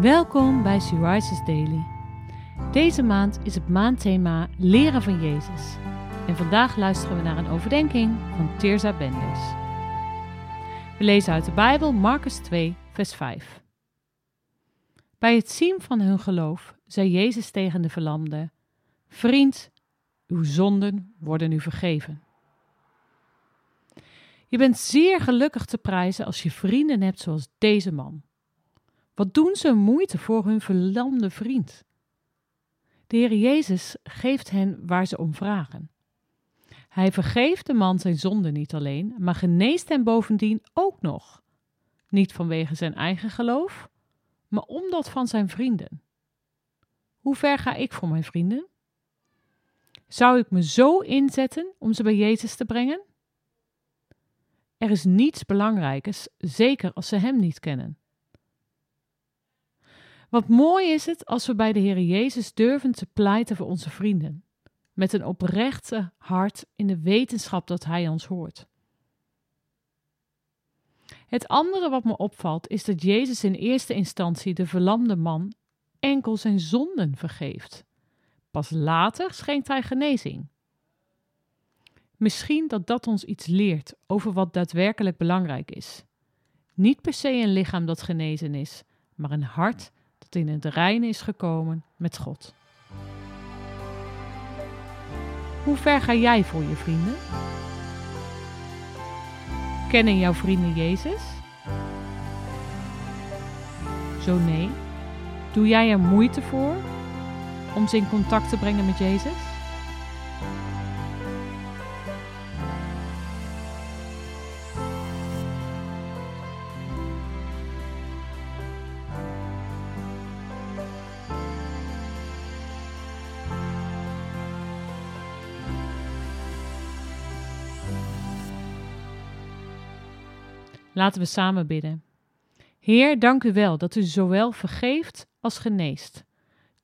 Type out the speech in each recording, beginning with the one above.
Welkom bij She Rises Daily. Deze maand is het maandthema Leren van Jezus. En vandaag luisteren we naar een overdenking van Teerza Benders. We lezen uit de Bijbel Marcus 2, vers 5. Bij het zien van hun geloof zei Jezus tegen de verlamde: Vriend, uw zonden worden u vergeven. Je bent zeer gelukkig te prijzen als je vrienden hebt zoals deze man. Wat doen ze moeite voor hun verlamde vriend? De Heer Jezus geeft hen waar ze om vragen. Hij vergeeft de man zijn zonde niet alleen, maar geneest hem bovendien ook nog. Niet vanwege zijn eigen geloof, maar omdat van zijn vrienden. Hoe ver ga ik voor mijn vrienden? Zou ik me zo inzetten om ze bij Jezus te brengen? Er is niets belangrijkers, zeker als ze Hem niet kennen. Wat mooi is het als we bij de Heer Jezus durven te pleiten voor onze vrienden, met een oprechte hart in de wetenschap dat Hij ons hoort. Het andere wat me opvalt is dat Jezus in eerste instantie de verlamde man enkel zijn zonden vergeeft. Pas later schenkt hij genezing. Misschien dat dat ons iets leert over wat daadwerkelijk belangrijk is. Niet per se een lichaam dat genezen is, maar een hart in het reine is gekomen met God. Hoe ver ga jij voor je vrienden? Kennen jouw vrienden Jezus? Zo nee. Doe jij er moeite voor om ze in contact te brengen met Jezus? Laten we samen bidden. Heer, dank u wel dat u zowel vergeeft als geneest.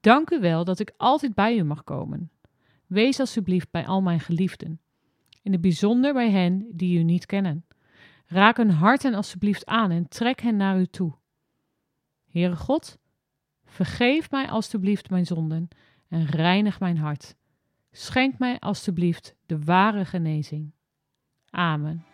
Dank u wel dat ik altijd bij u mag komen. Wees alsjeblieft bij al mijn geliefden, in het bijzonder bij hen die u niet kennen. Raak hun harten alsjeblieft aan en trek hen naar u toe. Heere God, vergeef mij alsjeblieft mijn zonden en reinig mijn hart. Schenk mij alsjeblieft de ware genezing. Amen.